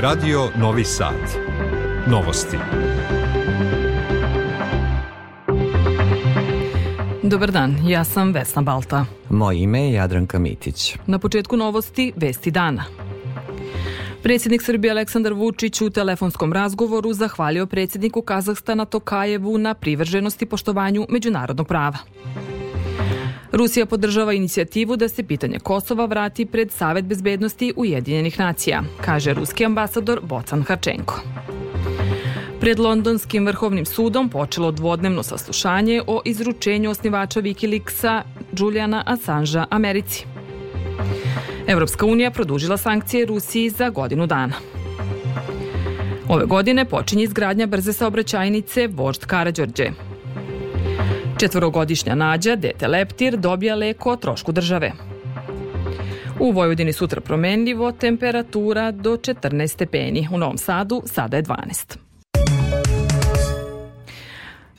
Radio Novi Sad. Novosti. Dobar dan, ja sam Vesna Balta. Moje ime je Jadranka Mitić. Na početku novosti Vesti dana. Predsjednik Srbije Aleksandar Vučić u telefonskom razgovoru zahvalio predsjedniku Kazahstana Tokajevu na privrženosti poštovanju međunarodnog prava. Rusija podržava inicijativu da se pitanje Kosova vrati pred Savet bezbednosti Ujedinjenih nacija, kaže ruski ambasador Bocan Hačenko. Pred Londonskim vrhovnim sudom počelo dvodnevno saslušanje o izručenju osnivača Wikileaksa Juliana Assangea Americi. Evropska unija produžila sankcije Rusiji za godinu dana. Ove godine počinje izgradnja brze saobraćajnice Vožd Karađorđe. Četvorogodišnja Nađa, dete leptir, dobija leko o trošku države. U Vojvodini sutra promenljivo, temperatura do 14 stepeni. U Novom Sadu sada je 12.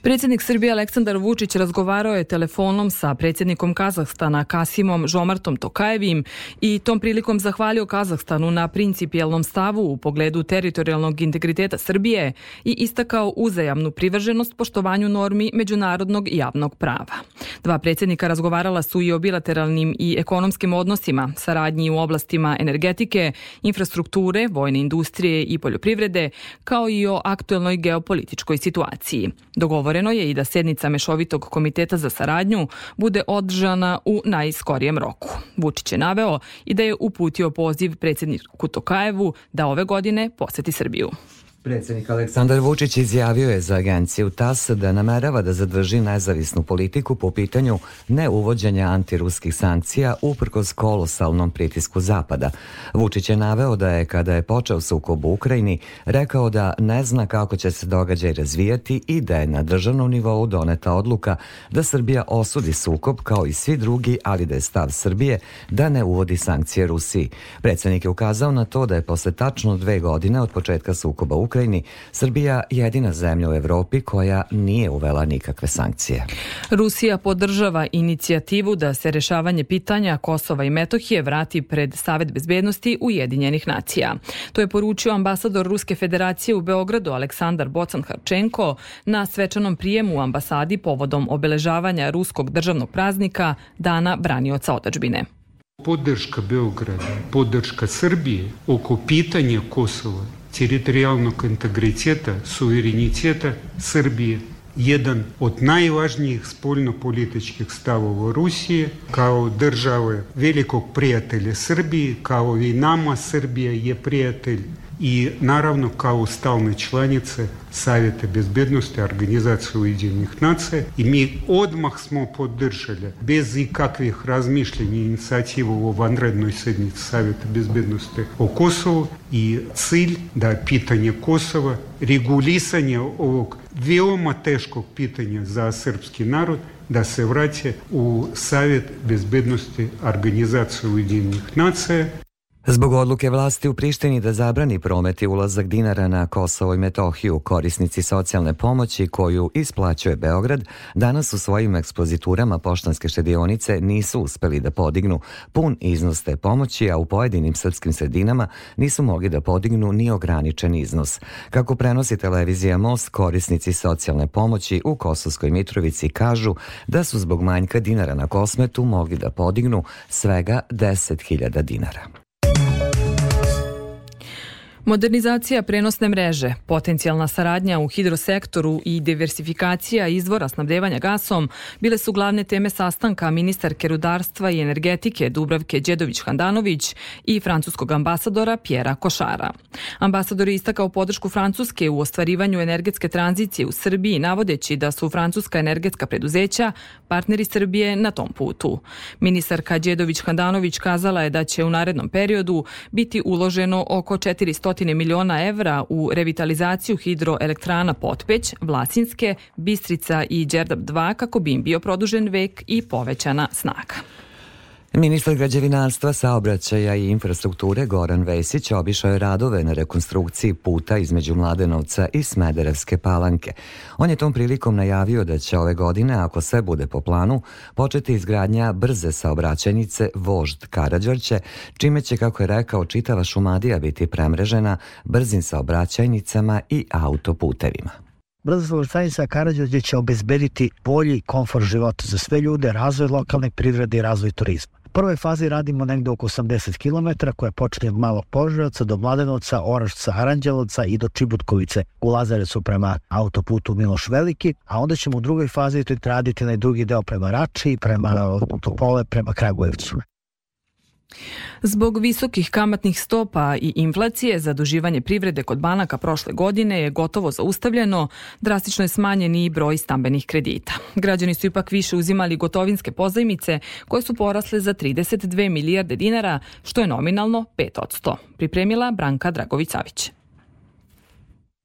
Predsjednik Srbije Aleksandar Vučić razgovarao je telefonom sa predsjednikom Kazahstana Kasimom Žomartom Tokajevim i tom prilikom zahvalio Kazahstanu na principijelnom stavu u pogledu teritorijalnog integriteta Srbije i istakao uzajamnu privrženost poštovanju normi međunarodnog javnog prava. Dva predsjednika razgovarala su i o bilateralnim i ekonomskim odnosima, saradnji u oblastima energetike, infrastrukture, vojne industrije i poljoprivrede, kao i o aktuelnoj geopolitičkoj situaciji. Dogovor Dogovoreno je i da sednica Mešovitog komiteta za saradnju bude održana u najskorijem roku. Vučić je naveo i da je uputio poziv predsjedniku Tokajevu da ove godine poseti Srbiju. Predsjednik Aleksandar Vučić izjavio je za agenciju TAS da namerava da zadrži nezavisnu politiku po pitanju neuvođenja antiruskih sankcija uprkos kolosalnom pritisku Zapada. Vučić je naveo da je, kada je počeo sukob u Ukrajini, rekao da ne zna kako će se događaj razvijati i da je na državnom nivou doneta odluka da Srbija osudi sukob kao i svi drugi, ali da je stav Srbije da ne uvodi sankcije Rusiji. Predsjednik je ukazao na to da je posle tačno dve godine od početka sukoba u Ukrajini, Srbija jedina zemlja u Evropi koja nije uvela nikakve sankcije. Rusija podržava inicijativu da se rešavanje pitanja Kosova i Metohije vrati pred Savet bezbednosti Ujedinjenih nacija. To je poručio ambasador Ruske federacije u Beogradu Aleksandar Bocan Harčenko na svečanom prijemu u ambasadi povodom obeležavanja ruskog državnog praznika Dana branioca otačbine. Podrška Beograda, podrška Srbije oko pitanja Kosova территориального интегритета, суверенитета Srbije jedan od najvažnijih spoljnopolitičkih stavova Rusije kao države velikog prijatelja Srbije, kao i nama Srbija je prijatelj i naravno kao stalne članice Savjeta bezbednosti Organizacije Ujedinjenih nacija i mi odmah smo podržali bez ikakvih razmišljenja inicijativu o vanrednoj sednici Savjeta bezbednosti o Kosovu i cilj da pitanje Kosova, regulisanje ovog veoma teškog pitanja za srpski narod da se vraća u Savjet bezbednosti Organizacije Ujedinjenih nacija Zbog odluke vlasti u Prištini da zabrani promet i ulazak dinara na Kosovo i Metohiju, korisnici socijalne pomoći koju isplaćuje Beograd, danas u svojim ekspoziturama poštanske štedionice nisu uspeli da podignu pun iznos te pomoći, a u pojedinim srpskim sredinama nisu mogli da podignu ni ograničen iznos. Kako prenosi televizija Most, korisnici socijalne pomoći u Kosovskoj Mitrovici kažu da su zbog manjka dinara na kosmetu mogli da podignu svega 10.000 dinara. Modernizacija prenosne mreže, potencijalna saradnja u hidrosektoru i diversifikacija izvora snabdevanja gasom bile su glavne teme sastanka ministarke rudarstva i energetike Dubravke Đedović-Handanović i francuskog ambasadora Pjera Košara. Ambasador je istakao podršku Francuske u ostvarivanju energetske tranzicije u Srbiji, navodeći da su francuska energetska preduzeća partneri Srbije na tom putu. Ministarka Đedović-Handanović kazala je da će u narednom periodu biti uloženo oko 400 stotine miliona evra u revitalizaciju hidroelektrana Potpeć, Vlasinske, Bistrica i Đerdap 2 kako bi im bio produžen vek i povećana snaga. Ministar građevinarstva, saobraćaja i infrastrukture Goran Vesić obišao je radove na rekonstrukciji puta između Mladenovca i Smederevske palanke. On je tom prilikom najavio da će ove godine, ako sve bude po planu, početi izgradnja brze saobraćajnice Vožd Karadžorće, čime će, kako je rekao, čitava Šumadija biti premrežena brzim saobraćajnicama i autoputevima. Brza saobraćajnica Karadžorđe će obezbediti bolji komfort života za sve ljude, razvoj lokalne privrede i razvoj turizma prvoj fazi radimo negde oko 80 km koja počne od Malog Požarevca do Mladenovca, Orašca, Aranđelovca i do Čibutkovice u Lazarecu prema autoputu Miloš Veliki, a onda ćemo u drugoj fazi raditi na drugi deo prema Rači, prema Topole, prema Kragujevcu. Zbog visokih kamatnih stopa i inflacije, zaduživanje privrede kod banaka prošle godine je gotovo zaustavljeno, drastično je smanjen i broj stambenih kredita. Građani su ipak više uzimali gotovinske pozajmice koje su porasle za 32 milijarde dinara, što je nominalno 5 od 100. Pripremila Branka Dragović-Savić.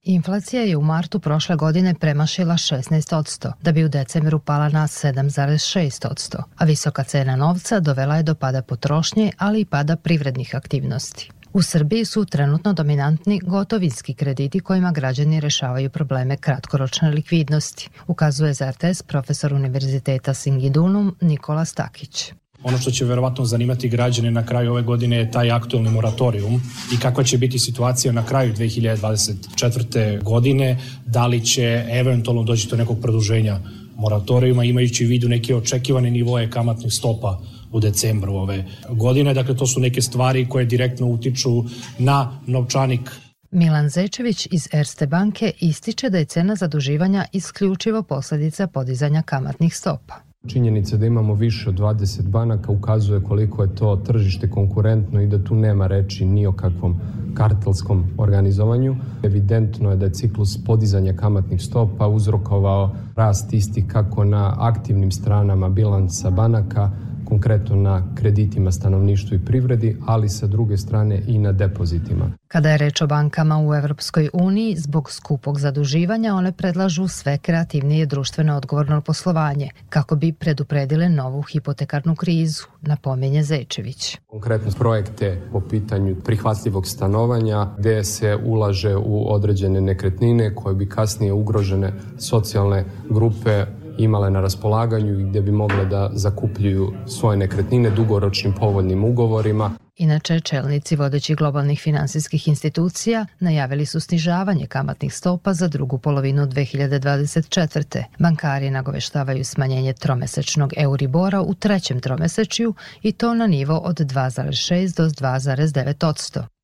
Inflacija je u martu prošle godine premašila 16%, da bi u decembru pala na 7,6%, a visoka cena novca dovela je do pada potrošnje, ali i pada privrednih aktivnosti. U Srbiji su trenutno dominantni gotovinski krediti kojima građani rešavaju probleme kratkoročne likvidnosti, ukazuje za RTS profesor Univerziteta Singidunum Nikola Stakić. Ono što će verovatno zanimati građane na kraju ove godine je taj aktualni moratorium i kakva će biti situacija na kraju 2024. godine, da li će eventualno doći do nekog produženja moratorijuma imajući u vidu neke očekivane nivoje kamatnih stopa u decembru ove godine. Dakle, to su neke stvari koje direktno utiču na novčanik Milan Zečević iz Erste banke ističe da je cena zaduživanja isključivo posledica podizanja kamatnih stopa. Činjenica da imamo više od 20 banaka ukazuje koliko je to tržište konkurentno i da tu nema reči ni o kakvom kartelskom organizovanju. Evidentno je da je ciklus podizanja kamatnih stopa uzrokovao rast istih kako na aktivnim stranama bilansa banaka, konkretno na kreditima stanovništvu i privredi, ali sa druge strane i na depozitima. Kada je reč o bankama u Evropskoj uniji, zbog skupog zaduživanja one predlažu sve kreativnije društveno odgovorno poslovanje, kako bi predupredile novu hipotekarnu krizu, napomenje Zečević. Konkretno projekte po pitanju prihvatljivog stanovanja, gde se ulaže u određene nekretnine koje bi kasnije ugrožene socijalne grupe imale na raspolaganju i gde bi mogle da zakupljuju svoje nekretnine dugoročnim povoljnim ugovorima. Inače, čelnici vodećih globalnih finansijskih institucija najavili su snižavanje kamatnih stopa za drugu polovinu 2024. Bankari nagoveštavaju smanjenje tromesečnog Euribora u trećem tromesečju i to na nivo od 2,6 do 2,9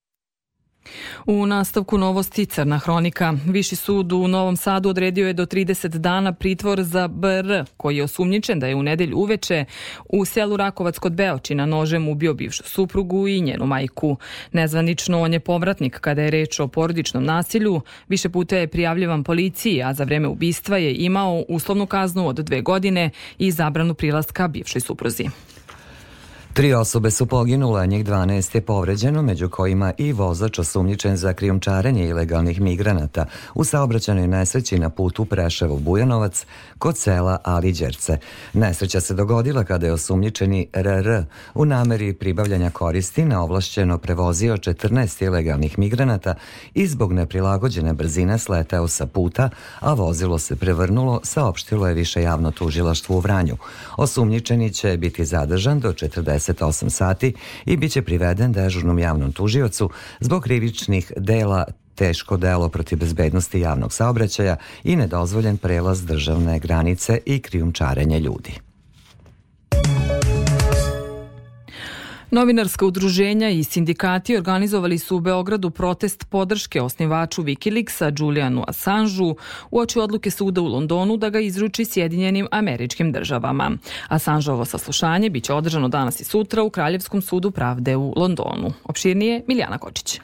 U nastavku novosti Crna hronika. Viši sud u Novom Sadu odredio je do 30 dana pritvor za BR, koji je osumnjičen da je u nedelju uveče u selu Rakovac kod Beočina nožem ubio bivšu suprugu i njenu majku. Nezvanično on je povratnik kada je reč o porodičnom nasilju. Više puta je prijavljivan policiji, a za vreme ubistva je imao uslovnu kaznu od dve godine i zabranu prilaska bivšoj supruzi. Tri osobe su poginule, a njih 12 je povređeno, među kojima i vozač osumnjičen za krijumčarenje ilegalnih migranata u saobraćanoj nesreći na putu Preševo-Bujanovac kod sela Aliđerce. Nesreća se dogodila kada je osumnjičeni RR u nameri pribavljanja koristi na ovlašćeno prevozio 14 ilegalnih migranata i zbog neprilagođene brzine sleteo sa puta, a vozilo se prevrnulo, saopštilo je više javno tužilaštvo u Vranju. Osumnjičeni će biti zadržan do 40 48 sati i biće priveden dežurnom javnom tužiocu zbog krivičnih dela teško delo protiv bezbednosti javnog saobraćaja i nedozvoljen prelaz državne granice i krijumčarenje ljudi. Novinarska udruženja i sindikati organizovali su u Beogradu protest podrške osnivaču Wikileaksa Julianu Assangeu u oči odluke suda u Londonu da ga izruči Sjedinjenim američkim državama. Assangeovo saslušanje biće održano danas i sutra u Kraljevskom sudu pravde u Londonu. Opširnije Miljana Kočić.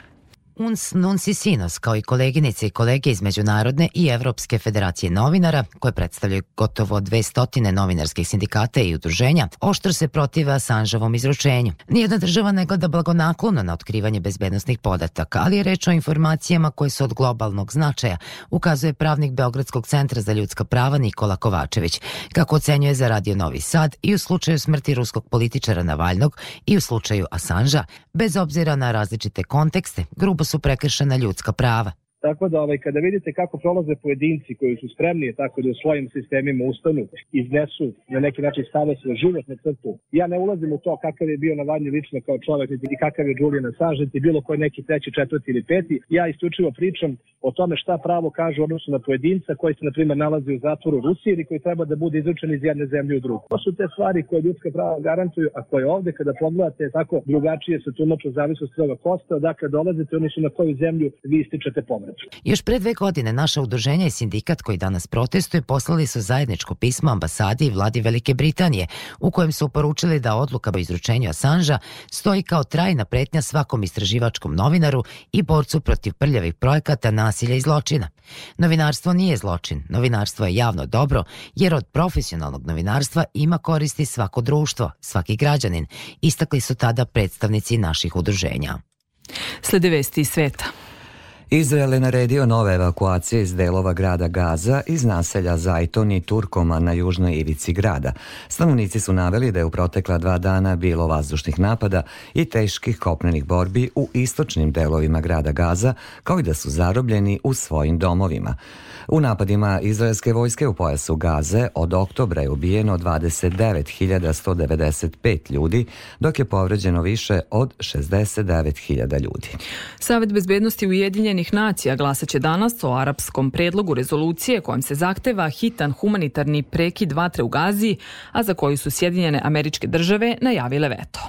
Uns Nunci Sinos, kao i koleginice i kolege iz Međunarodne i Evropske federacije novinara, koje predstavljaju gotovo 200 novinarskih sindikata i udruženja, oštro se protive Assangeovom izručenju. Nijedna država ne gleda blagonaklono na otkrivanje bezbednostnih podataka, ali je reč o informacijama koje su od globalnog značaja, ukazuje pravnik Beogradskog centra za ljudska prava Nikola Kovačević, kako ocenjuje za Radio Novi Sad i u slučaju smrti ruskog političara Navaljnog i u slučaju Assangea, bez obzira na različite kontekste, grubo su prekršena ljudska prava. Tako da ovaj, kada vidite kako prolaze pojedinci koji su spremni tako da u svojim sistemima ustanu, iznesu na neki način stave svoj život na crtu. Ja ne ulazim u to kakav je bio Navalnji lično kao čovek i kakav je Julian Assange, bilo koji neki treći, četvrti ili peti. Ja isključivo pričam o tome šta pravo kaže odnosno na pojedinca koji se, na primjer, nalazi u zatvoru u Rusiji ili koji treba da bude izručen iz jedne zemlje u drugu. To su te stvari koje ljudska prava garantuju, a koje ovde, kada pogledate, tako drugačije se tumaču zavisnosti toga kosta, dakle dolazite, oni su na koju zemlju vi ističete pomer. Još pre dve godine naša udruženja i sindikat koji danas protestuje poslali su zajedničko pismo ambasadi i vladi Velike Britanije u kojem su poručili da odluka o izručenju Assanža stoji kao trajna pretnja svakom istraživačkom novinaru i borcu protiv prljavih projekata nasilja i zločina. Novinarstvo nije zločin, novinarstvo je javno dobro jer od profesionalnog novinarstva ima koristi svako društvo, svaki građanin, istakli su tada predstavnici naših udruženja. Slede vesti iz sveta. Izrael je naredio nove evakuacije iz delova grada Gaza iz naselja Zajton i Turkoma na južnoj ivici grada. Stanovnici su naveli da je u protekla dva dana bilo vazdušnih napada i teških kopnenih borbi u istočnim delovima grada Gaza, kao i da su zarobljeni u svojim domovima. U napadima izraelske vojske u pojasu Gaze od oktobra je ubijeno 29.195 ljudi, dok je povređeno više od 69.000 ljudi. Savet bezbednosti Ujedinjenih nacija glasaće danas o arapskom predlogu rezolucije kojom se zahteva hitan humanitarni prekid vatre u Gazi, a za koju su Sjedinjene američke države najavile veto.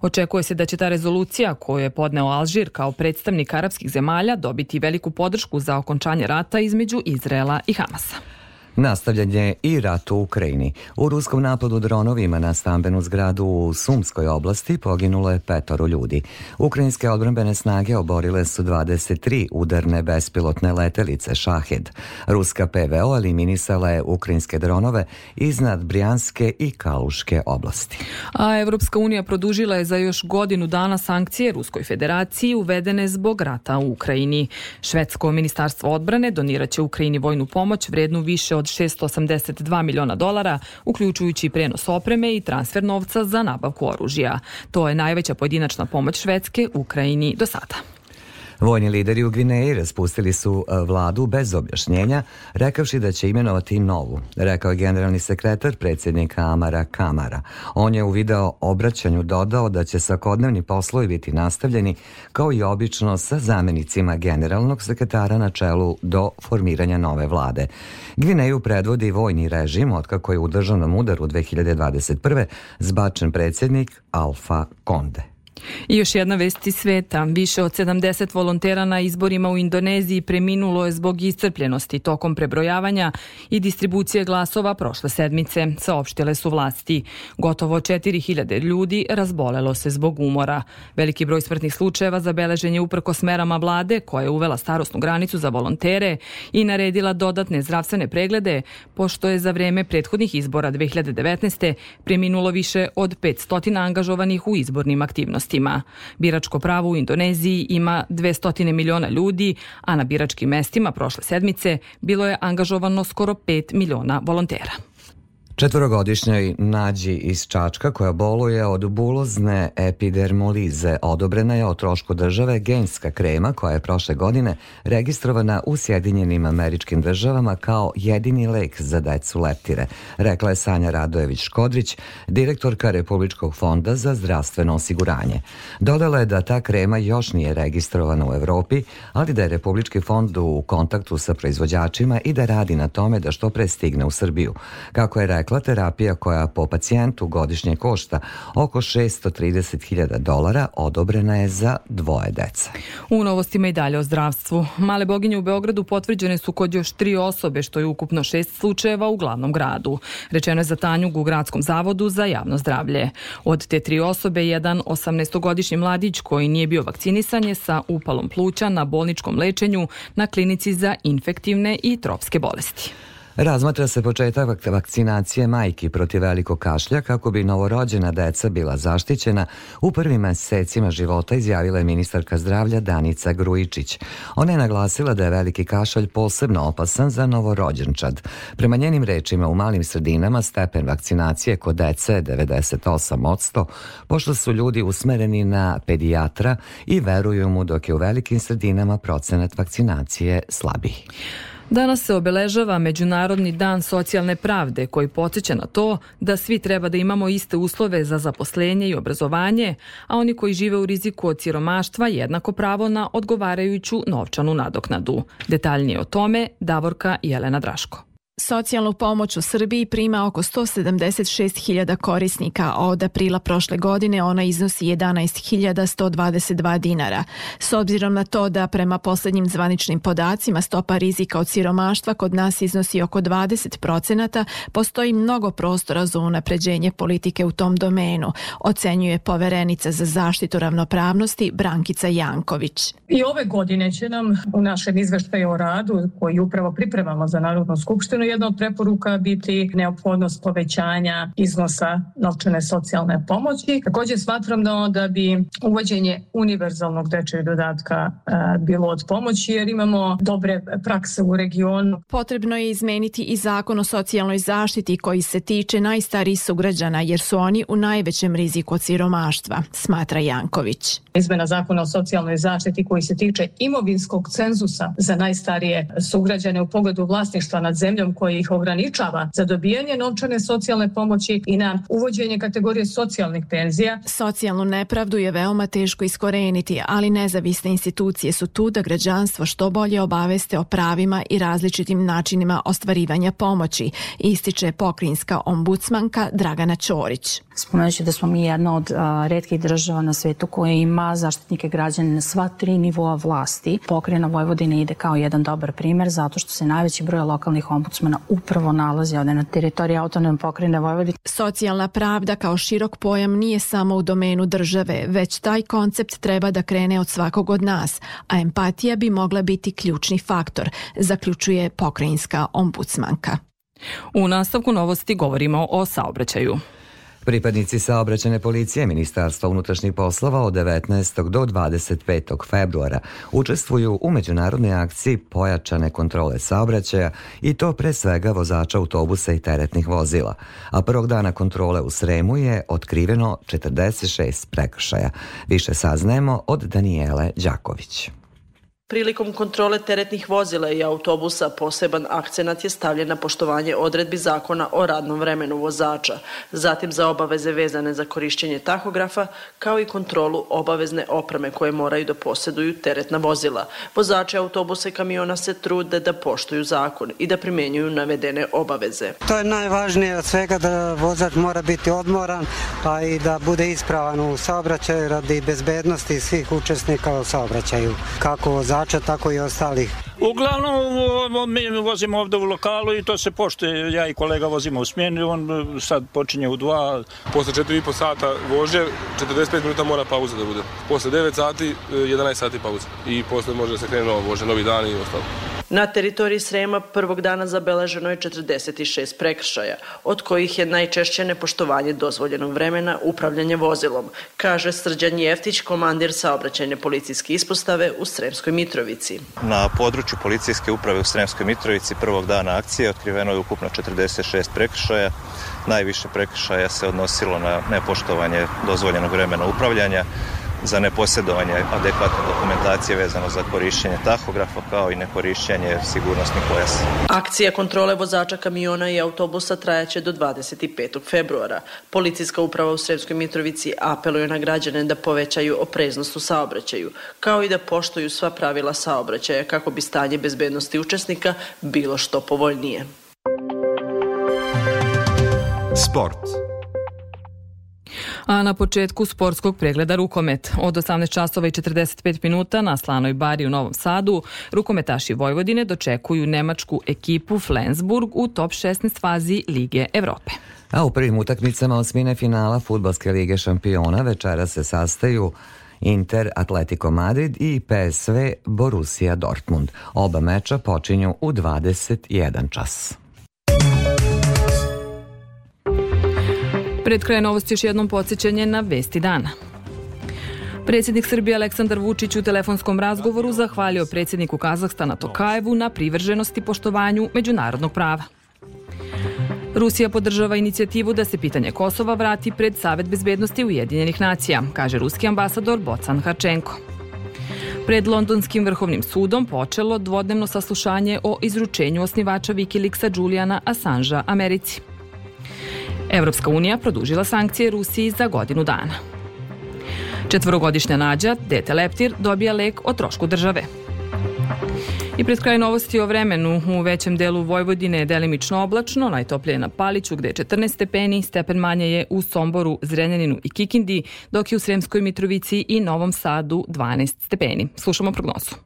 Očekuje se da će ta rezolucija koju je podneo Alžir kao predstavnik arapskih zemalja dobiti veliku podršku za okončanje rata između Izraela i Hamasa. Nastavljen je i rat u Ukrajini. U ruskom napadu dronovima na stambenu zgradu u Sumskoj oblasti poginulo je petoro ljudi. Ukrajinske odbrambene snage oborile su 23 udarne bespilotne letelice Šahed. Ruska PVO eliminisala je ukrajinske dronove iznad Brijanske i Kaluške oblasti. A Evropska unija produžila je za još godinu dana sankcije Ruskoj federaciji uvedene zbog rata u Ukrajini. Švedsko ministarstvo odbrane doniraće Ukrajini vojnu pomoć vrednu više od od 682 miliona dolara, uključujući prenos opreme i transfer novca za nabavku oružja. To je najveća pojedinačna pomoć Švedske Ukrajini do sada. Vojni lideri u Gvineji raspustili su e, vladu bez objašnjenja, rekavši da će imenovati novu, rekao je generalni sekretar predsjednika Amara Kamara. On je u video obraćanju dodao da će svakodnevni poslovi biti nastavljeni kao i obično sa zamenicima generalnog sekretara na čelu do formiranja nove vlade. Gvineju predvodi vojni režim otkako je u državnom udaru 2021. zbačen predsjednik Alfa Konde. I još jedna vest iz sveta. Više od 70 volontera na izborima u Indoneziji preminulo je zbog iscrpljenosti tokom prebrojavanja i distribucije glasova prošle sedmice, saopštile su vlasti. Gotovo 4000 ljudi razbolelo se zbog umora. Veliki broj smrtnih slučajeva zabeležen je uprko smerama vlade koja je uvela starosnu granicu za volontere i naredila dodatne zdravstvene preglede, pošto je za vreme prethodnih izbora 2019. preminulo više od 500 angažovanih u izbornim aktivnostima mestima. Biračko pravo u Indoneziji ima 200 miliona ljudi, a na biračkim mestima prošle sedmice bilo je angažovano skoro 5 miliona volontera. Četvorogodišnjoj Nađi iz Čačka koja boluje od bulozne epidermolize odobrena je o trošku države genska krema koja je prošle godine registrovana u Sjedinjenim američkim državama kao jedini lek za decu leptire, rekla je Sanja Radojević-Škodrić, direktorka Republičkog fonda za zdravstveno osiguranje. Dodala je da ta krema još nije registrovana u Evropi, ali da je Republički fond u kontaktu sa proizvođačima i da radi na tome da što pre stigne u Srbiju. Kako je rekla rekla, terapija koja po pacijentu godišnje košta oko 630.000 dolara odobrena je za dvoje deca. U novostima i dalje o zdravstvu. Male boginje u Beogradu potvrđene su kod još tri osobe, što je ukupno šest slučajeva u glavnom gradu. Rečeno je za Tanjug u Gradskom zavodu za javno zdravlje. Od te tri osobe, jedan 18-godišnji mladić koji nije bio vakcinisan je sa upalom pluća na bolničkom lečenju na klinici za infektivne i tropske bolesti. Razmatra se početak vakcinacije majki protiv velikog kašlja kako bi novorođena deca bila zaštićena u prvim mesecima života, izjavila je ministarka zdravlja Danica Grujičić. Ona je naglasila da je veliki kašalj posebno opasan za novorođenčad. Prema njenim rečima u malim sredinama stepen vakcinacije kod dece je 98%, pošto su ljudi usmereni na pedijatra i veruju mu dok je u velikim sredinama procenat vakcinacije slabiji. Danas se obeležava Međunarodni dan socijalne pravde koji podsjeća na to da svi treba da imamo iste uslove za zaposlenje i obrazovanje, a oni koji žive u riziku od siromaštva jednako pravo na odgovarajuću novčanu nadoknadu. Detaljnije o tome Davorka Jelena Draško. Socijalnu pomoć u Srbiji prima oko 176.000 korisnika, a od aprila prošle godine ona iznosi 11.122 dinara. S obzirom na to da prema poslednjim zvaničnim podacima stopa rizika od siromaštva kod nas iznosi oko 20 procenata, postoji mnogo prostora za unapređenje politike u tom domenu, ocenjuje poverenica za zaštitu ravnopravnosti Brankica Janković. I ove godine će nam u našem izveštaju o radu, koji upravo pripremamo za Narodnu skupštinu, jedna od preporuka biti neophodnost povećanja iznosa novčane socijalne pomoći. Takođe smatram da, da bi uvođenje univerzalnog dečeg dodatka e, bilo od pomoći jer imamo dobre prakse u regionu. Potrebno je izmeniti i zakon o socijalnoj zaštiti koji se tiče najstarijih sugrađana jer su oni u najvećem riziku od siromaštva, smatra Janković. Izmena zakona o socijalnoj zaštiti koji se tiče imovinskog cenzusa za najstarije sugrađane u pogledu vlasništva nad zemljom koji ih ograničava za dobijanje novčane socijalne pomoći i na uvođenje kategorije socijalnih penzija. Socijalnu nepravdu je veoma teško iskoreniti, ali nezavisne institucije su tu da građanstvo što bolje obaveste o pravima i različitim načinima ostvarivanja pomoći, ističe pokrinjska ombudsmanka Dragana Ćorić. Spomenući da smo mi jedna od a, redkih država na svetu koja ima zaštitnike građana na sva tri nivoa vlasti. Pokrena Vojvodina ide kao jedan dobar primer zato što se najveći broj lokalnih ombudsmana upravo nalazi ovde na teritoriji autonomne pokrene Vojvodine. Socijalna pravda kao širok pojam nije samo u domenu države, već taj koncept treba da krene od svakog od nas, a empatija bi mogla biti ključni faktor, zaključuje pokrajinska ombudsmanka. U nastavku novosti govorimo o saobraćaju. Pripadnici saobraćene policije Ministarstva unutrašnjih poslova od 19. do 25. februara učestvuju u međunarodnoj akciji pojačane kontrole saobraćaja i to pre svega vozača autobusa i teretnih vozila. A prvog dana kontrole u Sremu je otkriveno 46 prekršaja. Više saznajemo od Danijele Đaković. Prilikom kontrole teretnih vozila i autobusa poseban akcenat je stavljen na poštovanje odredbi zakona o radnom vremenu vozača, zatim za obaveze vezane za korišćenje tahografa, kao i kontrolu obavezne opreme koje moraju da poseduju teretna vozila. Vozači autobusa i kamiona se trude da poštuju zakon i da primenjuju navedene obaveze. To je najvažnije od svega da vozač mora biti odmoran, pa i da bude ispravan u saobraćaju radi bezbednosti svih učesnika u saobraćaju, kako vozač vozača, tako i ostalih. Uglavnom, mi vozimo ovde u lokalu i to se poštuje. Ja i kolega vozimo u smjeni, on sad počinje u dva. Posle 4,5 sata vože, 45 minuta mora pauza da bude. Posle 9 sati, 11 sati pauza. I posle može da se krene novo vože, novi dan i ostalo. Na teritoriji Srema prvog dana zabeleženo je 46 prekršaja, od kojih je najčešće nepoštovanje dozvoljenog vremena upravljanje vozilom, kaže Srđan Jeftić, komandir saobraćajne policijske ispostave u Sremskoj Mitrovici. Na području policijske uprave u Sremskoj Mitrovici prvog dana akcije otkriveno je ukupno 46 prekršaja. Najviše prekršaja se odnosilo na nepoštovanje dozvoljenog vremena upravljanja, za neposjedovanje adekvatne dokumentacije vezano za korišćenje tahografa kao i nekorišćenje sigurnosnih pojasa. Akcija kontrole vozača kamiona i autobusa trajaće do 25. februara. Policijska uprava u Sremskoj Mitrovici apeluje na građane da povećaju opreznost u saobraćaju, kao i da poštuju sva pravila saobraćaja kako bi stanje bezbednosti učesnika bilo što povoljnije. Sport. A na početku sportskog pregleda rukomet. Od 18 časova i 45 minuta na Slanoj bari u Novom Sadu rukometaši Vojvodine dočekuju nemačku ekipu Flensburg u top 16 fazi Lige Evrope. A u prvim utakmicama osmine finala Futbalske lige šampiona večera se sastaju Inter Atletico Madrid i PSV Borussia Dortmund. Oba meča počinju u 21 čas. Pred kraj novosti još jednom podsjećanje na vesti dana. Predsjednik Srbije Aleksandar Vučić u telefonskom razgovoru zahvalio predsjedniku Kazahstana Tokajevu na privrženosti poštovanju međunarodnog prava. Rusija podržava inicijativu da se pitanje Kosova vrati pred Savet bezbednosti Ujedinjenih nacija, kaže ruski ambasador Bocan Harčenko. Pred Londonskim vrhovnim sudom počelo dvodnevno saslušanje o izručenju osnivača Wikileaksa Juliana Assangea Americi. Evropska unija produžila sankcije Rusiji za godinu dana. Četvorogodišnja nađa, dete leptir, dobija lek o trošku države. I pred kraj novosti o vremenu u većem delu Vojvodine je delimično oblačno, najtoplije na Paliću gde je 14 stepeni, stepen manje je u Somboru, Zrenjaninu i Kikindi, dok je u Sremskoj Mitrovici i Novom Sadu 12 stepeni. Slušamo prognozu.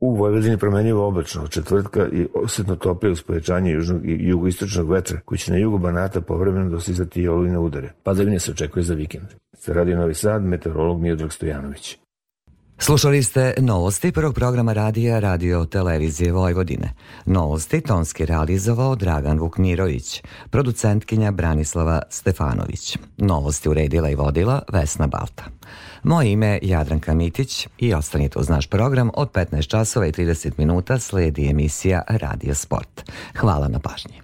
U Vojvodini promenjivo oblačno od četvrtka i osetno toplije uz povećanje južnog i jugoistočnog vetra, koji će na jugu Banata povremeno dostizati i olujne udare. Padavine se očekuje za vikend. Sa Radio Novi Sad, meteorolog Miodrag Stojanović. Slušali ste novosti prvog programa radija Radio Televizije Vojvodine. Novosti tonski realizovao Dragan Vukmirović, producentkinja Branislava Stefanović. Novosti uredila i vodila Vesna Balta. Moje ime je Jadranka Mitić i ostanite uz naš program od 15 časova i 30 minuta sledi emisija Radio Sport. Hvala na pažnji.